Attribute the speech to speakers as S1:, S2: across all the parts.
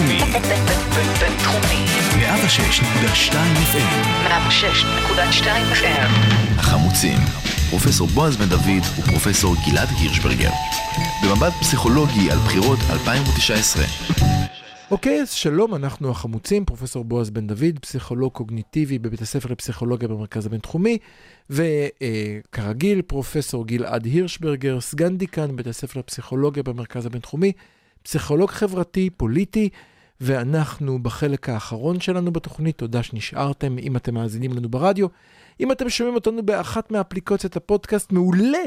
S1: בינתחומי.
S2: בינתחומי.
S1: 106.2 FM.
S2: 106.2 FM.
S1: החמוצים. פרופסור בועז בן דוד ופרופסור גלעד הירשברגר. במבט פסיכולוגי על בחירות 2019.
S3: אוקיי, אז שלום, אנחנו החמוצים, פרופסור בועז בן דוד, פסיכולוג קוגניטיבי בבית הספר לפסיכולוגיה במרכז הבינתחומי, וכרגיל, פרופסור גלעד הירשברגר, סגן דיקן בבית הספר לפסיכולוגיה במרכז הבינתחומי, פסיכולוג חברתי, פוליטי, ואנחנו בחלק האחרון שלנו בתוכנית, תודה שנשארתם, אם אתם מאזינים לנו ברדיו. אם אתם שומעים אותנו באחת מאפליקציות הפודקאסט, מעולה.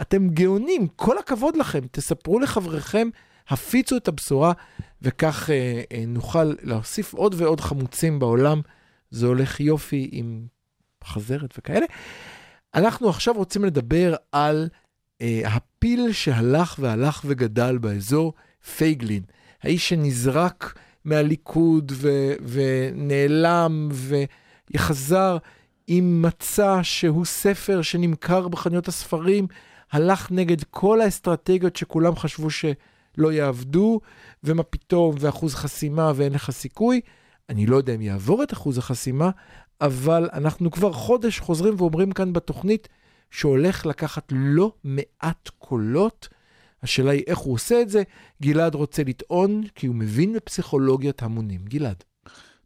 S3: אתם גאונים, כל הכבוד לכם. תספרו לחבריכם, הפיצו את הבשורה, וכך אה, אה, נוכל להוסיף עוד ועוד חמוצים בעולם. זה הולך יופי עם חזרת וכאלה. אנחנו עכשיו רוצים לדבר על אה, הפיל שהלך והלך וגדל באזור, פייגלין. האיש שנזרק מהליכוד ו- ונעלם ויחזר עם מצע שהוא ספר שנמכר בחנויות הספרים, הלך נגד כל האסטרטגיות שכולם חשבו שלא יעבדו, ומה פתאום, ואחוז חסימה ואין לך סיכוי. אני לא יודע אם יעבור את אחוז החסימה, אבל אנחנו כבר חודש חוזרים ואומרים כאן בתוכנית שהולך לקחת לא מעט קולות. השאלה היא איך הוא עושה את זה. גלעד רוצה לטעון כי הוא מבין בפסיכולוגיית המונים. גלעד.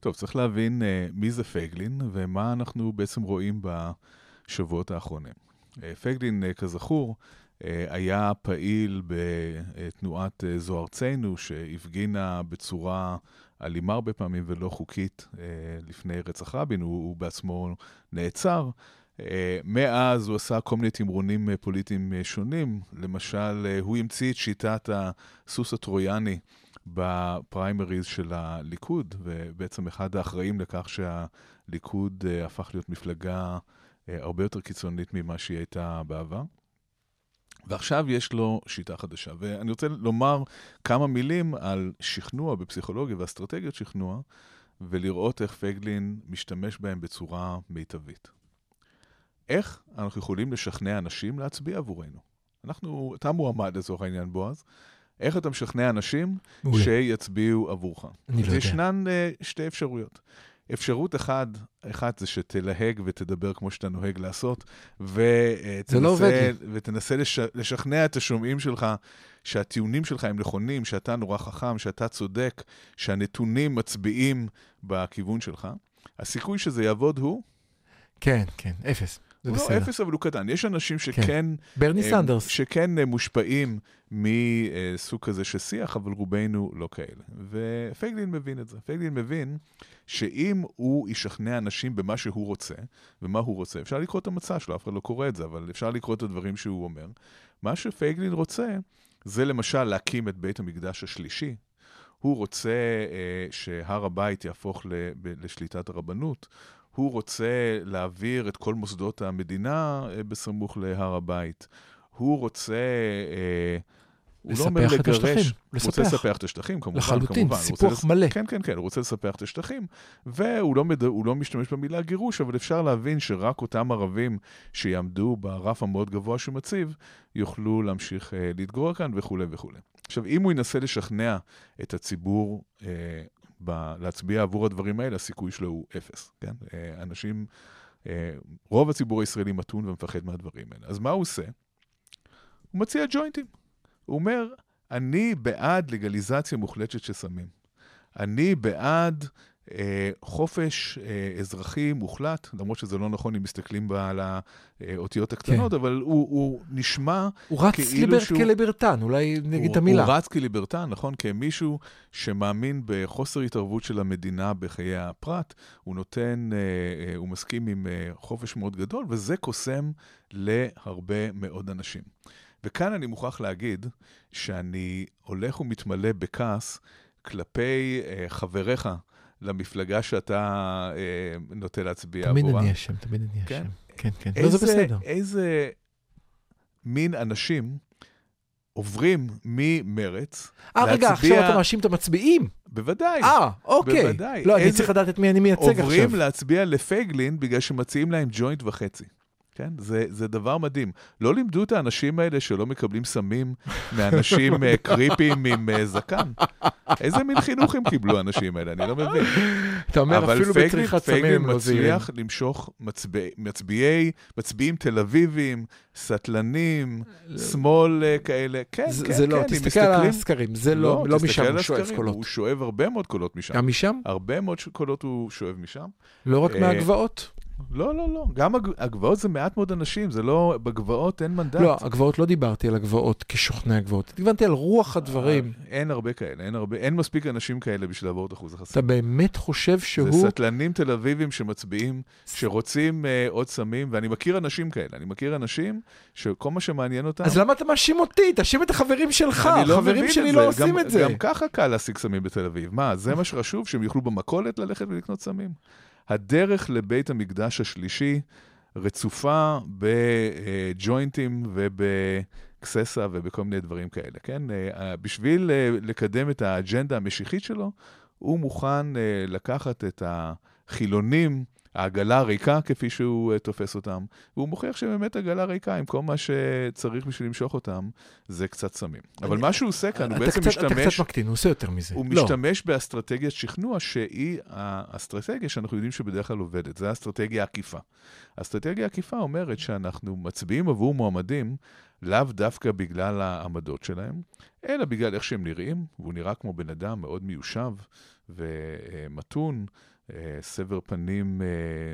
S4: טוב, צריך להבין uh, מי זה פייגלין ומה אנחנו בעצם רואים בשבועות האחרונים. Uh, פייגלין, uh, כזכור, uh, היה פעיל בתנועת uh, זו ארצנו, שהפגינה בצורה אלימה הרבה פעמים ולא חוקית uh, לפני רצח רבין, הוא, הוא בעצמו נעצר. Uh, מאז הוא עשה כל מיני תמרונים uh, פוליטיים uh, שונים. למשל, הוא המציא את שיטת הסוס הטרויאני. בפריימריז של הליכוד, ובעצם אחד האחראים לכך שהליכוד הפך להיות מפלגה הרבה יותר קיצונית ממה שהיא הייתה בעבר. ועכשיו יש לו שיטה חדשה. ואני רוצה לומר כמה מילים על שכנוע בפסיכולוגיה ואסטרטגיות שכנוע, ולראות איך פייגלין משתמש בהם בצורה מיטבית. איך אנחנו יכולים לשכנע אנשים להצביע עבורנו? אנחנו, אתה מועמד לצורך העניין, בועז. איך אתה משכנע אנשים מעולה. שיצביעו עבובך?
S3: אני לא יודע.
S4: ישנן uh, שתי אפשרויות. אפשרות אחד, אחת זה שתלהג ותדבר כמו שאתה נוהג לעשות, ותנסה,
S3: לא עובד
S4: ותנסה לש, לשכנע את השומעים שלך שהטיעונים שלך הם נכונים, שאתה נורא חכם, שאתה צודק, שהנתונים מצביעים בכיוון שלך. הסיכוי שזה יעבוד הוא?
S3: כן, כן, אפס. זה
S4: הוא
S3: בסדר.
S4: לא אפס, אבל הוא קטן. יש אנשים שכן...
S3: כן. ברני
S4: אה,
S3: סנדרס.
S4: שכן אה, מושפעים מסוג כזה של שיח, אבל רובנו לא כאלה. ופייגלין מבין את זה. פייגלין מבין שאם הוא ישכנע אנשים במה שהוא רוצה, ומה הוא רוצה, אפשר לקרוא את המצע שלו, אף אחד לא קורא את זה, אבל אפשר לקרוא את הדברים שהוא אומר. מה שפייגלין רוצה, זה למשל להקים את בית המקדש השלישי. הוא רוצה אה, שהר הבית יהפוך ל- ב- לשליטת הרבנות. הוא רוצה להעביר את כל מוסדות המדינה אה, בסמוך להר הבית. הוא רוצה... אה, הוא לא אומר
S3: לספח
S4: לגרש,
S3: השטחים,
S4: הוא רוצה
S3: לספח.
S4: לספח את השטחים, כמובן,
S3: לחלוטין,
S4: כמובן.
S3: סיפוח
S4: לס-
S3: מלא.
S4: כן, כן, כן, הוא רוצה לספח את השטחים, והוא לא, מד... הוא לא משתמש במילה גירוש, אבל אפשר להבין שרק אותם ערבים שיעמדו ברף המאוד גבוה שהוא מציב, יוכלו להמשיך אה, להתגורר כאן וכולי וכולי. עכשיו, אם הוא ינסה לשכנע את הציבור אה, ב- להצביע עבור הדברים האלה, הסיכוי שלו הוא אפס, כן? אה, אנשים, אה, רוב הציבור הישראלי מתון ומפחד מהדברים האלה. אז מה הוא עושה? הוא מציע ג'וינטים. הוא אומר, אני בעד לגליזציה מוחלטת של סמים. אני בעד חופש אה, אזרחי מוחלט, למרות שזה לא נכון אם מסתכלים בה על האותיות הקטנות,
S3: כן.
S4: אבל הוא, הוא נשמע
S3: הוא רץ
S4: כאילו
S3: ליבר
S4: שהוא-
S3: כליברטן, אולי נגיד את
S4: הוא,
S3: המילה.
S4: הוא רץ כליברטן, נכון? כמישהו שמאמין בחוסר התערבות של המדינה בחיי הפרט, הוא נותן, אה, אה, הוא מסכים עם אה, חופש מאוד גדול, וזה קוסם להרבה מאוד אנשים. וכאן אני מוכרח להגיד שאני הולך ומתמלא בכעס כלפי אה, חבריך למפלגה שאתה אה, נוטה להצביע
S3: תמיד
S4: עבורה.
S3: אני אשם, תמיד אני
S4: כן.
S3: אשם. כן, כן. לא, זה בסדר.
S4: איזה מין אנשים עוברים ממרץ
S3: אה, רגע, עכשיו אתה מאשים את המצביעים?
S4: בוודאי.
S3: אה, אוקיי.
S4: בוודאי.
S3: לא, אני
S4: איזה-
S3: צריך לדעת את מי אני מייצג עכשיו.
S4: עוברים להצביע לפייגלין בגלל שמציעים להם ג'וינט וחצי. כן? זה, זה דבר מדהים. לא לימדו את האנשים האלה שלא מקבלים סמים מאנשים אה, קריפים עם אה, זקן. איזה מין חינוך הם קיבלו האנשים האלה? אני לא מבין.
S3: אתה אומר, אפילו
S4: אבל
S3: בצריכת סמים
S4: פייגלין
S3: הם לא זהירים.
S4: מצליח למשוך מצביעי, מצביעי, מצביעים תל אביבים, סטלנים, שמאל אה, כאלה. כן,
S3: זה-
S4: כן,
S3: זה לא,
S4: כן,
S3: תסתכל על הסקרים, זה לא לא
S4: תסתכל
S3: משם הוא שואב קולות.
S4: הוא שואב הרבה מאוד קולות משם.
S3: גם משם?
S4: הרבה מאוד קולות הוא שואב משם.
S3: לא רק מהגבעות?
S4: לא, לא, לא. גם הג- הגבעות זה מעט מאוד אנשים, זה לא, בגבעות אין מנדט.
S3: לא, הגבעות לא דיברתי על הגבעות כשוכני הגבעות. דיברתי על רוח הדברים.
S4: אה, אין הרבה כאלה, אין הרבה, אין מספיק אנשים כאלה בשביל לעבור את אחוז החסימה.
S3: אתה באמת חושב
S4: זה
S3: שהוא...
S4: סטלנים תל אביבים שמצביעים, שרוצים uh, עוד סמים, ואני מכיר אנשים כאלה. אני מכיר אנשים שכל מה שמעניין אותם...
S3: אז למה אתה מאשים אותי? תאשים את החברים שלך.
S4: לא
S3: החברים
S4: מבין
S3: שלי לא
S4: זה.
S3: עושים
S4: גם,
S3: את זה.
S4: גם ככה קל להשיג סמים בתל אביב. מה, זה מה שחשוב? שהם יוכלו במכולת ללכת ולקנות סמים? הדרך לבית המקדש השלישי רצופה בג'וינטים ובקססה ובכל מיני דברים כאלה, כן? אה, בשביל אה, לקדם את האג'נדה המשיחית שלו, הוא מוכן אה, לקחת את החילונים, העגלה הריקה, כפי שהוא אה, תופס אותם, והוא מוכיח שבאמת עגלה ריקה, עם כל מה שצריך בשביל למשוך אותם, זה קצת סמים. אבל מה שהוא עושה כאן, הוא בעצם
S3: קצת- אתה
S4: משתמש...
S3: קצת מקטין, הוא עושה יותר מזה.
S4: הוא
S3: לא.
S4: משתמש באסטרטגיית שכנוע שהיא האסטרטגיה שאנחנו יודעים שבדרך כלל עובדת, זה האסטרטגיה העקיפה. האסטרטגיה העקיפה אומרת שאנחנו מצביעים עבור מועמדים לאו דווקא בגלל העמדות שלהם, אלא בגלל איך שהם נראים, והוא נראה כמו בן אדם מאוד מיושב ומתון, סבר פנים אה,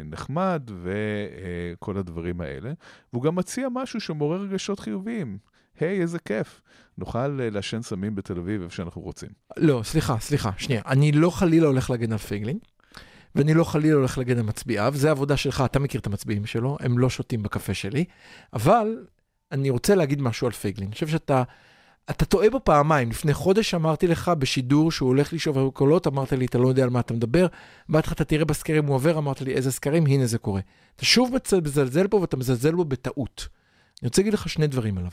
S4: נחמד וכל הדברים האלה. והוא גם מציע משהו שמעורר רגשות חיוביים. היי, איזה כיף. נוכל אה, לעשן סמים בתל אביב איפה שאנחנו רוצים.
S3: לא, סליחה, סליחה, שנייה. אני לא חלילה הולך להגן על פייגלין, ואני לא חלילה הולך להגן על מצביעיו, זה עבודה שלך, אתה מכיר את המצביעים שלו, הם לא שותים בקפה שלי, אבל אני רוצה להגיד משהו על פייגלין. אני חושב שאתה... אתה טועה בו פעמיים. לפני חודש אמרתי לך בשידור שהוא הולך לשאוב קולות, אמרת לי, אתה לא יודע על מה אתה מדבר. אמרתי לך, אתה תראה בסקרים הוא עובר, אמרת לי, איזה סקרים? הנה זה קורה. אתה שוב מזלזל בו ואתה מזלזל בו בטעות. אני רוצה להגיד לך שני דברים עליו.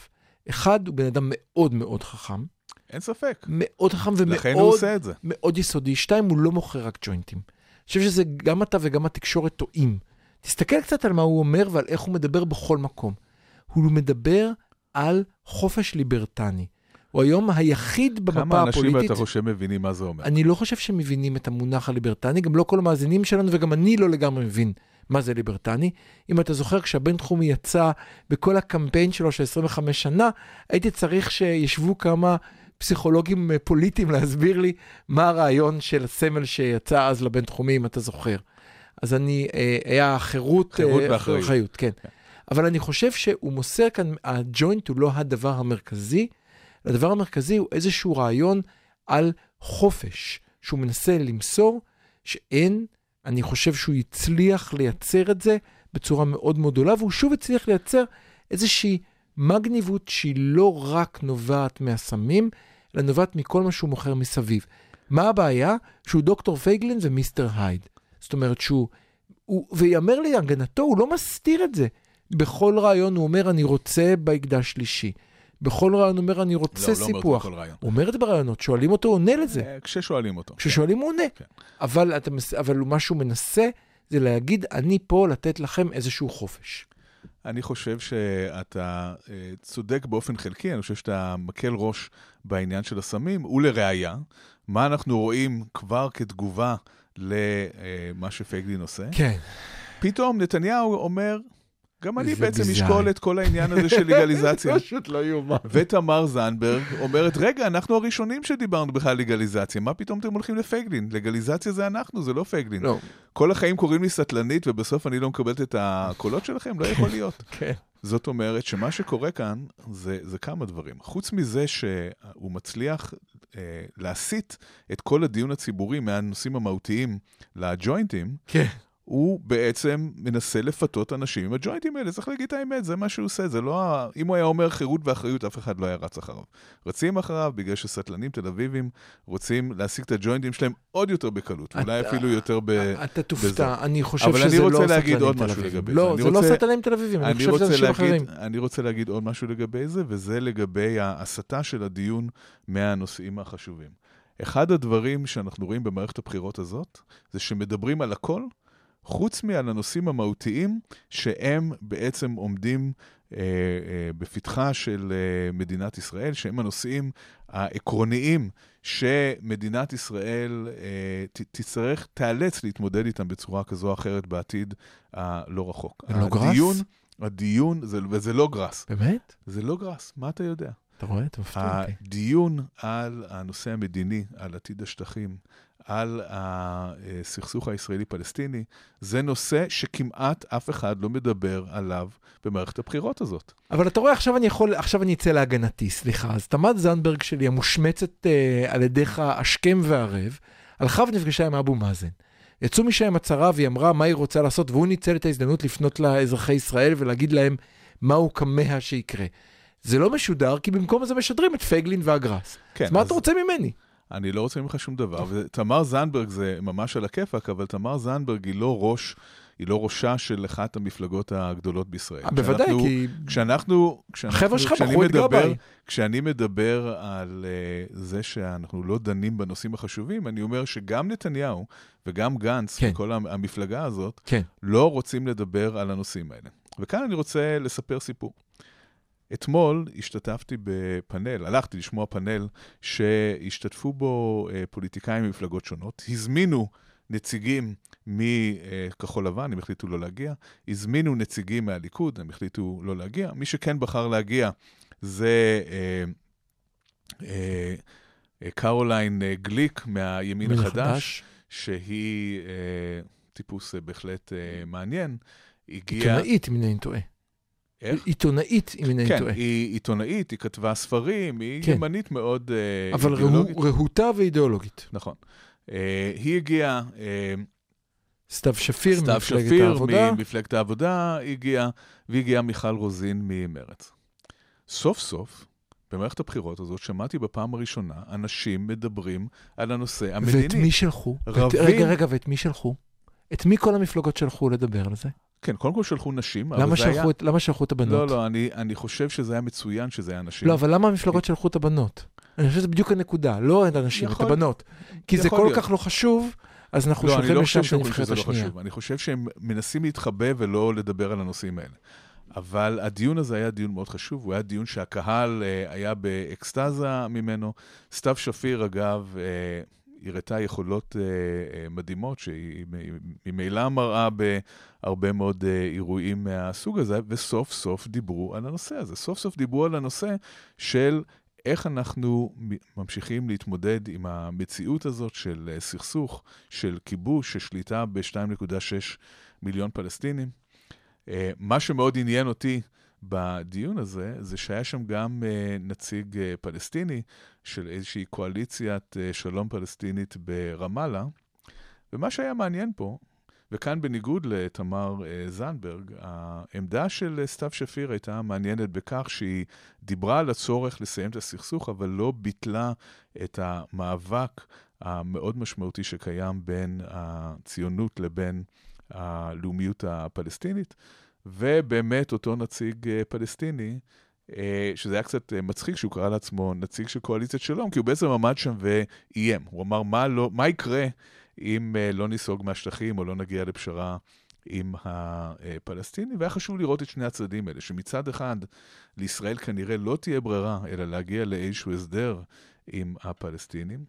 S3: אחד, הוא בן אדם מאוד מאוד חכם,
S4: אין ספק.
S3: מאוד חכם ומאוד... מאוד יסודי. שתיים, הוא לא מוכר רק ג'וינטים. אני חושב שזה גם אתה וגם התקשורת טועים. תסתכל קצת על מה הוא אומר ועל איך הוא מדבר בכל מקום. הוא מדבר על חופש ליברטני. הוא היום היחיד במפה
S4: כמה אנשים
S3: הפוליטית...
S4: אתה חושב מבינים מה זה אומר?
S3: אני לא חושב שהם מבינים את המונח הליברטני, גם לא כל המאזינים שלנו וגם אני לא לגמרי מבין מה זה ליברטני. אם אתה זוכר, כשהבינתחומי יצא בכל הקמפיין שלו של 25 שנה, הייתי צריך שישבו כמה פסיכולוגים אה, פוליטיים להסביר לי מה הרעיון של הסמל שיצא אז לבינתחומי, אם אתה זוכר. אז אני, אה, היה חירות...
S4: חירות
S3: אה,
S4: ואחריות.
S3: אחריות, כן. אבל אני חושב שהוא מוסר כאן, הג'וינט הוא לא הדבר המרכזי, הדבר המרכזי הוא איזשהו רעיון על חופש, שהוא מנסה למסור, שאין, אני חושב שהוא הצליח לייצר את זה בצורה מאוד מאוד גדולה, והוא שוב הצליח לייצר איזושהי מגניבות שהיא לא רק נובעת מהסמים, אלא נובעת מכל מה שהוא מוכר מסביב. מה הבעיה? שהוא דוקטור פייגלין ומיסטר הייד. זאת אומרת שהוא, הוא, ויאמר להגנתו, הוא לא מסתיר את זה. בכל רעיון הוא אומר, אני רוצה בהקדש שלישי. בכל רעיון אומר, אני רוצה
S4: לא, לא אומר את זה
S3: סיפוח.
S4: בכל רעיון.
S3: אומר את זה ברעיונות, שואלים אותו, עונה לזה.
S4: אה, כששואלים אותו.
S3: כששואלים הוא עונה.
S4: כן.
S3: אבל, אתה, אבל מה שהוא מנסה זה להגיד, אני פה לתת לכם איזשהו חופש.
S4: אני חושב שאתה אה, צודק באופן חלקי, אני חושב שאתה מקל ראש בעניין של הסמים, ולראיה, מה אנחנו רואים כבר כתגובה למה שפייגלין עושה?
S3: כן.
S4: פתאום נתניהו אומר, גם אני
S3: זה
S4: בעצם. אשקול את כל העניין הזה של לגליזציה.
S3: פשוט לא יאומן.
S4: ותמר זנדברג אומרת, רגע, אנחנו הראשונים שדיברנו בכלל על לגליזציה, מה פתאום אתם הולכים לפייגלין? לגליזציה זה אנחנו, זה לא פייגלין.
S3: לא,
S4: כל החיים קוראים לי סטלנית ובסוף אני לא מקבלת את הקולות שלכם? לא יכול להיות.
S3: כן.
S4: זאת אומרת שמה שקורה כאן זה, זה כמה דברים. חוץ מזה שהוא מצליח אה, להסיט את כל הדיון הציבורי מהנושאים המהותיים לג'וינטים,
S3: כן.
S4: הוא בעצם מנסה לפתות אנשים עם הג'וינטים האלה, צריך להגיד את האמת, זה מה שהוא עושה, זה לא... ה- אם הוא היה אומר חירות ואחריות, אף אחד לא היה רץ אחריו. רצים אחריו בגלל שסטלנים תל אביבים רוצים להשיג את הג'וינטים שלהם עוד יותר בקלות,
S3: אתה-
S4: אפילו יותר ב...
S3: אתה תופתע, אני חושב
S4: אבל אני
S3: שזה
S4: רוצה
S3: לא
S4: להגיד
S3: סטלנים
S4: עוד
S3: תל
S4: משהו
S3: אביבים.
S4: לגבי
S3: לא,
S4: זה. אני
S3: זה לא סטלנים תל אביבים, אני
S4: אני
S3: חושב שזה אנשים אחרים.
S4: אני רוצה להגיד עוד משהו לגבי זה, וזה לגבי ההסתה של הדיון מהנושאים החשובים. אחד הדברים שאנחנו רואים במערכת הבחירות הזאת, זה שמדברים על הכל, חוץ מעל הנושאים המהותיים שהם בעצם עומדים אה, אה, בפתחה של אה, מדינת ישראל, שהם הנושאים העקרוניים שמדינת ישראל אה, ת, תצטרך, תיאלץ להתמודד איתם בצורה כזו או אחרת בעתיד הלא רחוק.
S3: לא גראס?
S4: הדיון, הדיון, זה, וזה לא גראס.
S3: באמת?
S4: זה לא גראס, מה אתה יודע?
S3: אתה רואה? אתה מפתיע אותי.
S4: הדיון על הנושא המדיני, על עתיד השטחים, על הסכסוך הישראלי-פלסטיני, זה נושא שכמעט אף אחד לא מדבר עליו במערכת הבחירות הזאת.
S3: אבל אתה רואה, עכשיו אני יכול, עכשיו אני אצא להגנתי, סליחה. אז תמר זנדברג שלי, המושמצת אה, על ידיך השכם והערב, הלכה ונפגשה עם אבו מאזן. יצאו משם עם הצהרה והיא אמרה מה היא רוצה לעשות, והוא ניצל את ההזדמנות לפנות לאזרחי ישראל ולהגיד להם מה הוא כמה שיקרה. זה לא משודר, כי במקום זה משדרים את פייגלין והגראס.
S4: כן,
S3: אז מה
S4: אז-
S3: אתה רוצה ממני?
S4: אני לא רוצה ממך שום דבר, ותמר זנדברג זה ממש על הכיפאק, אבל תמר זנדברג היא לא ראש, היא לא ראשה של אחת המפלגות הגדולות בישראל.
S3: אה, בוודאי,
S4: כשאנחנו-
S3: כי
S4: כשאנחנו,
S3: החבר'ה שלך
S4: כשאני
S3: בחרו את גבאי.
S4: כשאני מדבר על uh, זה שאנחנו לא דנים בנושאים החשובים, אני אומר שגם נתניהו וגם גנץ
S3: כן.
S4: וכל המ- המפלגה הזאת
S3: כן.
S4: לא רוצים לדבר על הנושאים האלה. וכאן אני רוצה לספר סיפור. אתמול השתתפתי בפאנל, הלכתי לשמוע פאנל שהשתתפו בו אה, פוליטיקאים ממפלגות שונות, הזמינו נציגים מכחול לבן, הם החליטו לא להגיע, הזמינו נציגים מהליכוד, הם החליטו לא להגיע. מי שכן בחר להגיע זה אה, אה, קרוליין גליק מהימין החדש, שהיא טיפוס בהחלט מעניין. הגיעה...
S3: עיתונאית, אם אינני טועה.
S4: איך?
S3: עיתונאית, אם אינני
S4: כן,
S3: טועה.
S4: היא עיתונאית, היא כתבה ספרים, היא
S3: כן.
S4: ימנית מאוד אה,
S3: אבל
S4: אידיאולוגית.
S3: רהו- רהוטה ואידיאולוגית.
S4: נכון. אה, היא הגיעה, אה,
S3: סתיו שפיר
S4: סתיו
S3: ממפלגת
S4: שפיר
S3: העבודה.
S4: ממפלגת העבודה הגיעה, והגיעה מיכל רוזין ממרצ. סוף סוף, במערכת הבחירות הזאת, שמעתי בפעם הראשונה אנשים מדברים על הנושא המדיני.
S3: ואת מי שלחו? ואת-
S4: רבים.
S3: רגע, רגע, ואת מי שלחו? את מי כל המפלגות שלחו לדבר על זה?
S4: כן, קודם כל שלחו נשים, אבל
S3: למה
S4: זה היה...
S3: שלחו את- למה שלחו את הבנות?
S4: לא, לא, אני, אני חושב שזה היה מצוין שזה היה נשים.
S3: לא, אבל למה המפלגות שלחו את הבנות? אני חושב שזה בדיוק הנקודה, לא את הנשים, את
S4: יכול-
S3: הבנות. כי זה כל
S4: להיות.
S3: כך לא חשוב, אז אנחנו
S4: לא,
S3: שולחים
S4: לא
S3: לשם את הנבחרת
S4: לא
S3: השנייה.
S4: חשוב. אני חושב שהם מנסים להתחבא ולא לדבר על הנושאים האלה. אבל הדיון הזה היה דיון מאוד חשוב, הוא היה דיון שהקהל אה, היה באקסטזה ממנו. סתיו שפיר, אגב, אה, הראתה יכולות אה, אה, מדהימות, שהיא ממילא מראה בהרבה מאוד אה, אירועים מהסוג הזה, וסוף סוף דיברו על הנושא הזה. סוף סוף דיברו על הנושא של איך אנחנו ממשיכים להתמודד עם המציאות הזאת של סכסוך, של כיבוש, של שליטה ב-2.6 מיליון פלסטינים. מה שמאוד עניין אותי בדיון הזה, זה שהיה שם גם אה, נציג אה, פלסטיני של איזושהי קואליציית אה, שלום פלסטינית ברמאללה, ומה שהיה מעניין פה, וכאן בניגוד לתמר אה, זנדברג, העמדה של סתיו שפיר הייתה מעניינת בכך שהיא דיברה על הצורך לסיים את הסכסוך, אבל לא ביטלה את המאבק המאוד משמעותי שקיים בין הציונות לבין הלאומיות הפלסטינית. ובאמת אותו נציג אה, פלסטיני, אה, שזה היה קצת אה, מצחיק שהוא קרא לעצמו נציג של קואליציית שלום, כי הוא בעצם עמד שם ואיים. הוא אמר, מה, לא, מה יקרה אם לא ניסוג מהשטחים או לא נגיע לפשרה עם הפלסטינים? והיה חשוב לראות את שני הצדדים האלה, שמצד אחד, לישראל כנראה לא תהיה ברירה, אלא להגיע לאיזשהו הסדר עם הפלסטינים,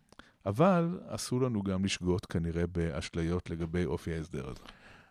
S4: אבל אסור לנו גם לשגות כנראה באשליות לגבי אופי ההסדר הזה.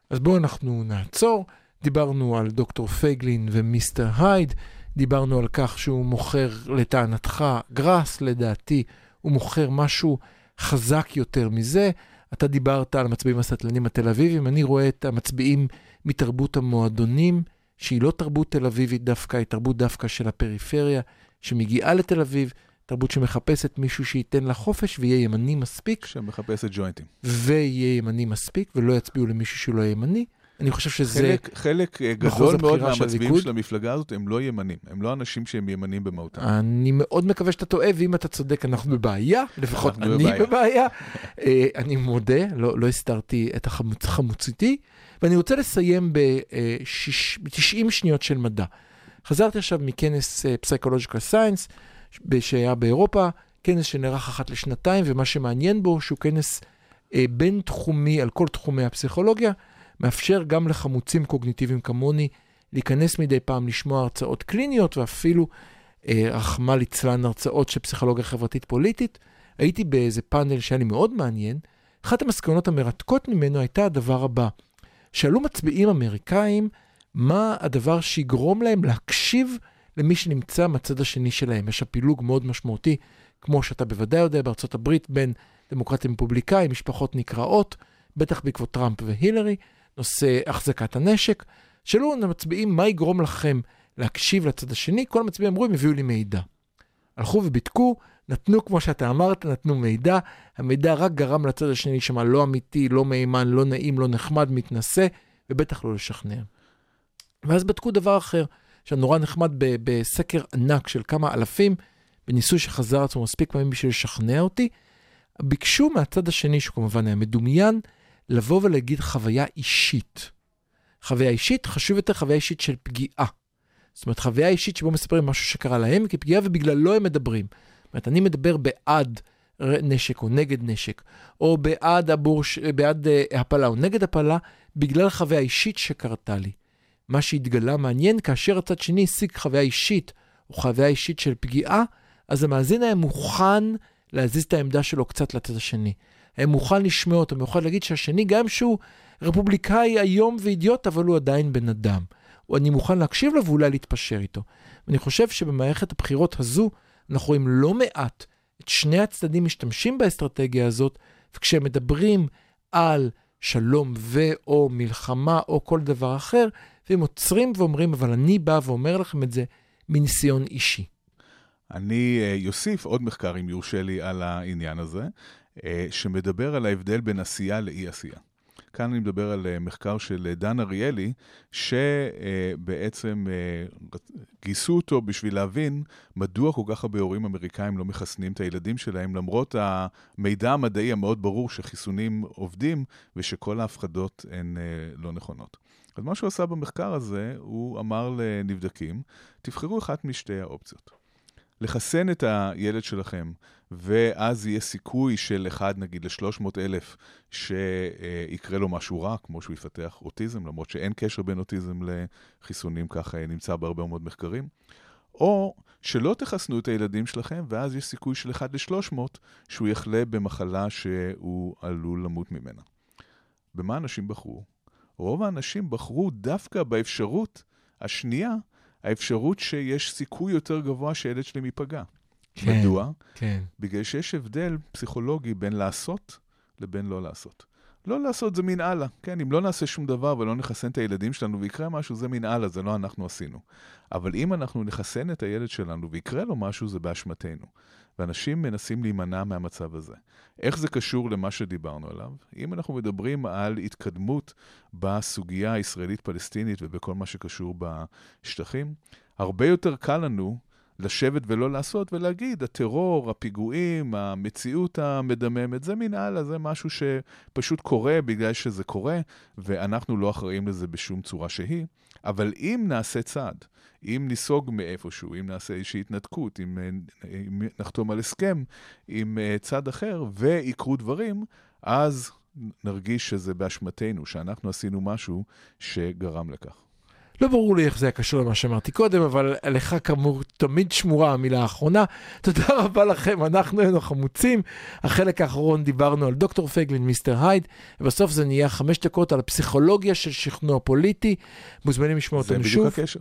S3: אז בואו אנחנו נעצור. דיברנו על דוקטור פייגלין ומיסטר הייד, דיברנו על כך שהוא מוכר לטענתך גראס, לדעתי הוא מוכר משהו חזק יותר מזה. אתה דיברת על המצביעים הסטלנים התל אביבים, אני רואה את המצביעים מתרבות המועדונים, שהיא לא תרבות תל אביבית דווקא, היא תרבות דווקא של הפריפריה, שמגיעה לתל אביב, תרבות שמחפשת מישהו שייתן לה חופש ויהיה ימני מספיק,
S4: שמחפשת ג'וינטים.
S3: ויהיה ימני מספיק, ולא יצביעו למישהו שהוא לא ימני. אני חושב שזה...
S4: חלק, חלק אה, גדול מאוד
S3: של
S4: מהמצביעים
S3: הליכוד.
S4: של המפלגה הזאת הם לא ימנים, הם לא אנשים שהם ימנים במהותם.
S3: אני מאוד מקווה שאתה טועה, ואם אתה צודק, אנחנו בבעיה, לפחות
S4: אנחנו
S3: אני
S4: בבעיה.
S3: בבעיה. אה, אני מודה, לא לא הסתרתי את החמוציתי, ואני רוצה לסיים ב-90 שניות של מדע. חזרתי עכשיו מכנס פסיכולוג'יקל סיינס, שהיה באירופה, כנס שנערך אחת לשנתיים, ומה שמעניין בו שהוא כנס אה, בין-תחומי על כל תחומי הפסיכולוגיה. מאפשר גם לחמוצים קוגניטיביים כמוני להיכנס מדי פעם לשמוע הרצאות קליניות ואפילו, אה, רחמא ליצלן, הרצאות של פסיכולוגיה חברתית פוליטית. הייתי באיזה פאנל שהיה לי מאוד מעניין. אחת המסקנות המרתקות ממנו הייתה הדבר הבא: שאלו מצביעים אמריקאים מה הדבר שיגרום להם להקשיב למי שנמצא מהצד השני שלהם. יש הפילוג מאוד משמעותי, כמו שאתה בוודאי יודע, בארצות הברית, בין דמוקרטים רפובליקאים, משפחות נקרעות, בטח בעקבות טראמפ והילרי, נושא החזקת הנשק. שאלו המצביעים מה יגרום לכם להקשיב לצד השני, כל המצביעים אמרו, הם הביאו לי מידע. הלכו ובדקו, נתנו, כמו שאתה אמרת, נתנו מידע, המידע רק גרם לצד השני להישמע לא אמיתי, לא מהימן, לא נעים, לא נחמד, מתנשא, ובטח לא לשכנע. ואז בדקו דבר אחר, שנורא נחמד בסקר ענק של כמה אלפים, בניסוי שחזר עצמו מספיק פעמים בשביל לשכנע אותי, ביקשו מהצד השני, שהוא כמובן היה מדומיין, לבוא ולהגיד חוויה אישית. חוויה אישית, חשוב יותר חוויה אישית של פגיעה. זאת אומרת, חוויה אישית שבו מספרים משהו שקרה להם כפגיעה ובגללו הם מדברים. זאת אומרת, אני מדבר בעד נשק או נגד נשק, או בעד, הבורש, בעד uh, הפלה או נגד הפלה, בגלל חוויה אישית שקרתה לי. מה שהתגלה מעניין, כאשר הצד שני השיג חוויה אישית, או חוויה אישית של פגיעה, אז המאזין היה מוכן להזיז את העמדה שלו קצת לצד השני. מוכן לשמוע אותו, מוכן להגיד שהשני, גם שהוא רפובליקאי איום ואידיוט, אבל הוא עדיין בן אדם. אני מוכן להקשיב לו ואולי להתפשר איתו. ואני חושב שבמערכת הבחירות הזו, אנחנו רואים לא מעט את שני הצדדים משתמשים באסטרטגיה הזאת, וכשהם מדברים על שלום ו/או מלחמה או כל דבר אחר, והם עוצרים ואומרים, אבל אני בא ואומר לכם את זה מניסיון אישי.
S4: אני אוסיף עוד מחקר, אם יורשה לי, על העניין הזה, שמדבר על ההבדל בין עשייה לאי עשייה. כאן אני מדבר על מחקר של דן אריאלי, שבעצם גייסו אותו בשביל להבין מדוע כל כך הרבה הורים אמריקאים לא מחסנים את הילדים שלהם, למרות המידע המדעי המאוד ברור שחיסונים עובדים ושכל ההפחדות הן לא נכונות. אז מה שהוא עשה במחקר הזה, הוא אמר לנבדקים, תבחרו אחת משתי האופציות. לחסן את הילד שלכם, ואז יהיה סיכוי של אחד, נגיד, ל-300 אלף שיקרה לו משהו רע, כמו שהוא יפתח אוטיזם, למרות שאין קשר בין אוטיזם לחיסונים, ככה נמצא בהרבה מאוד מחקרים. או שלא תחסנו את הילדים שלכם, ואז יש סיכוי של 1 ל-300 שהוא יחלה במחלה שהוא עלול למות ממנה. במה אנשים בחרו? רוב האנשים בחרו דווקא באפשרות השנייה, האפשרות שיש סיכוי יותר גבוה שהילד שלהם ייפגע.
S3: כן,
S4: מדוע?
S3: כן.
S4: בגלל שיש הבדל פסיכולוגי בין לעשות לבין לא לעשות. לא לעשות זה מין הלאה, כן? אם לא נעשה שום דבר ולא נחסן את הילדים שלנו ויקרה משהו, זה מין הלאה, זה לא אנחנו עשינו. אבל אם אנחנו נחסן את הילד שלנו ויקרה לו משהו, זה באשמתנו. ואנשים מנסים להימנע מהמצב הזה. איך זה קשור למה שדיברנו עליו? אם אנחנו מדברים על התקדמות בסוגיה הישראלית-פלסטינית ובכל מה שקשור בשטחים, הרבה יותר קל לנו לשבת ולא לעשות ולהגיד, הטרור, הפיגועים, המציאות המדממת, זה מן הלאה, זה משהו שפשוט קורה בגלל שזה קורה, ואנחנו לא אחראים לזה בשום צורה שהיא. אבל אם נעשה צעד, אם ניסוג מאיפשהו, אם נעשה איזושהי התנתקות, אם, אם נחתום על הסכם עם צד אחר ויקרו דברים, אז נרגיש שזה באשמתנו, שאנחנו עשינו משהו שגרם לכך.
S3: לא ברור לי איך זה היה קשור למה שאמרתי קודם, אבל לך כאמור תמיד שמורה המילה האחרונה. תודה רבה לכם, אנחנו היינו חמוצים. החלק האחרון דיברנו על דוקטור פייגלין, מיסטר הייד, ובסוף זה נהיה חמש דקות על הפסיכולוגיה של שכנוע פוליטי. מוזמנים לשמוע אותנו שוב.
S4: זה בדיוק הקשר.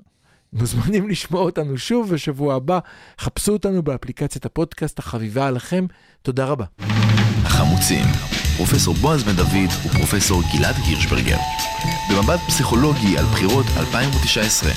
S3: מוזמנים לשמוע אותנו שוב בשבוע הבא. חפשו אותנו באפליקציית הפודקאסט החביבה עליכם. תודה רבה.
S1: החמוצים, פרופסור בועז בן דוד ופרופסור גלעד הירשברגר. במבט פסיכולוגי על בחירות 2019.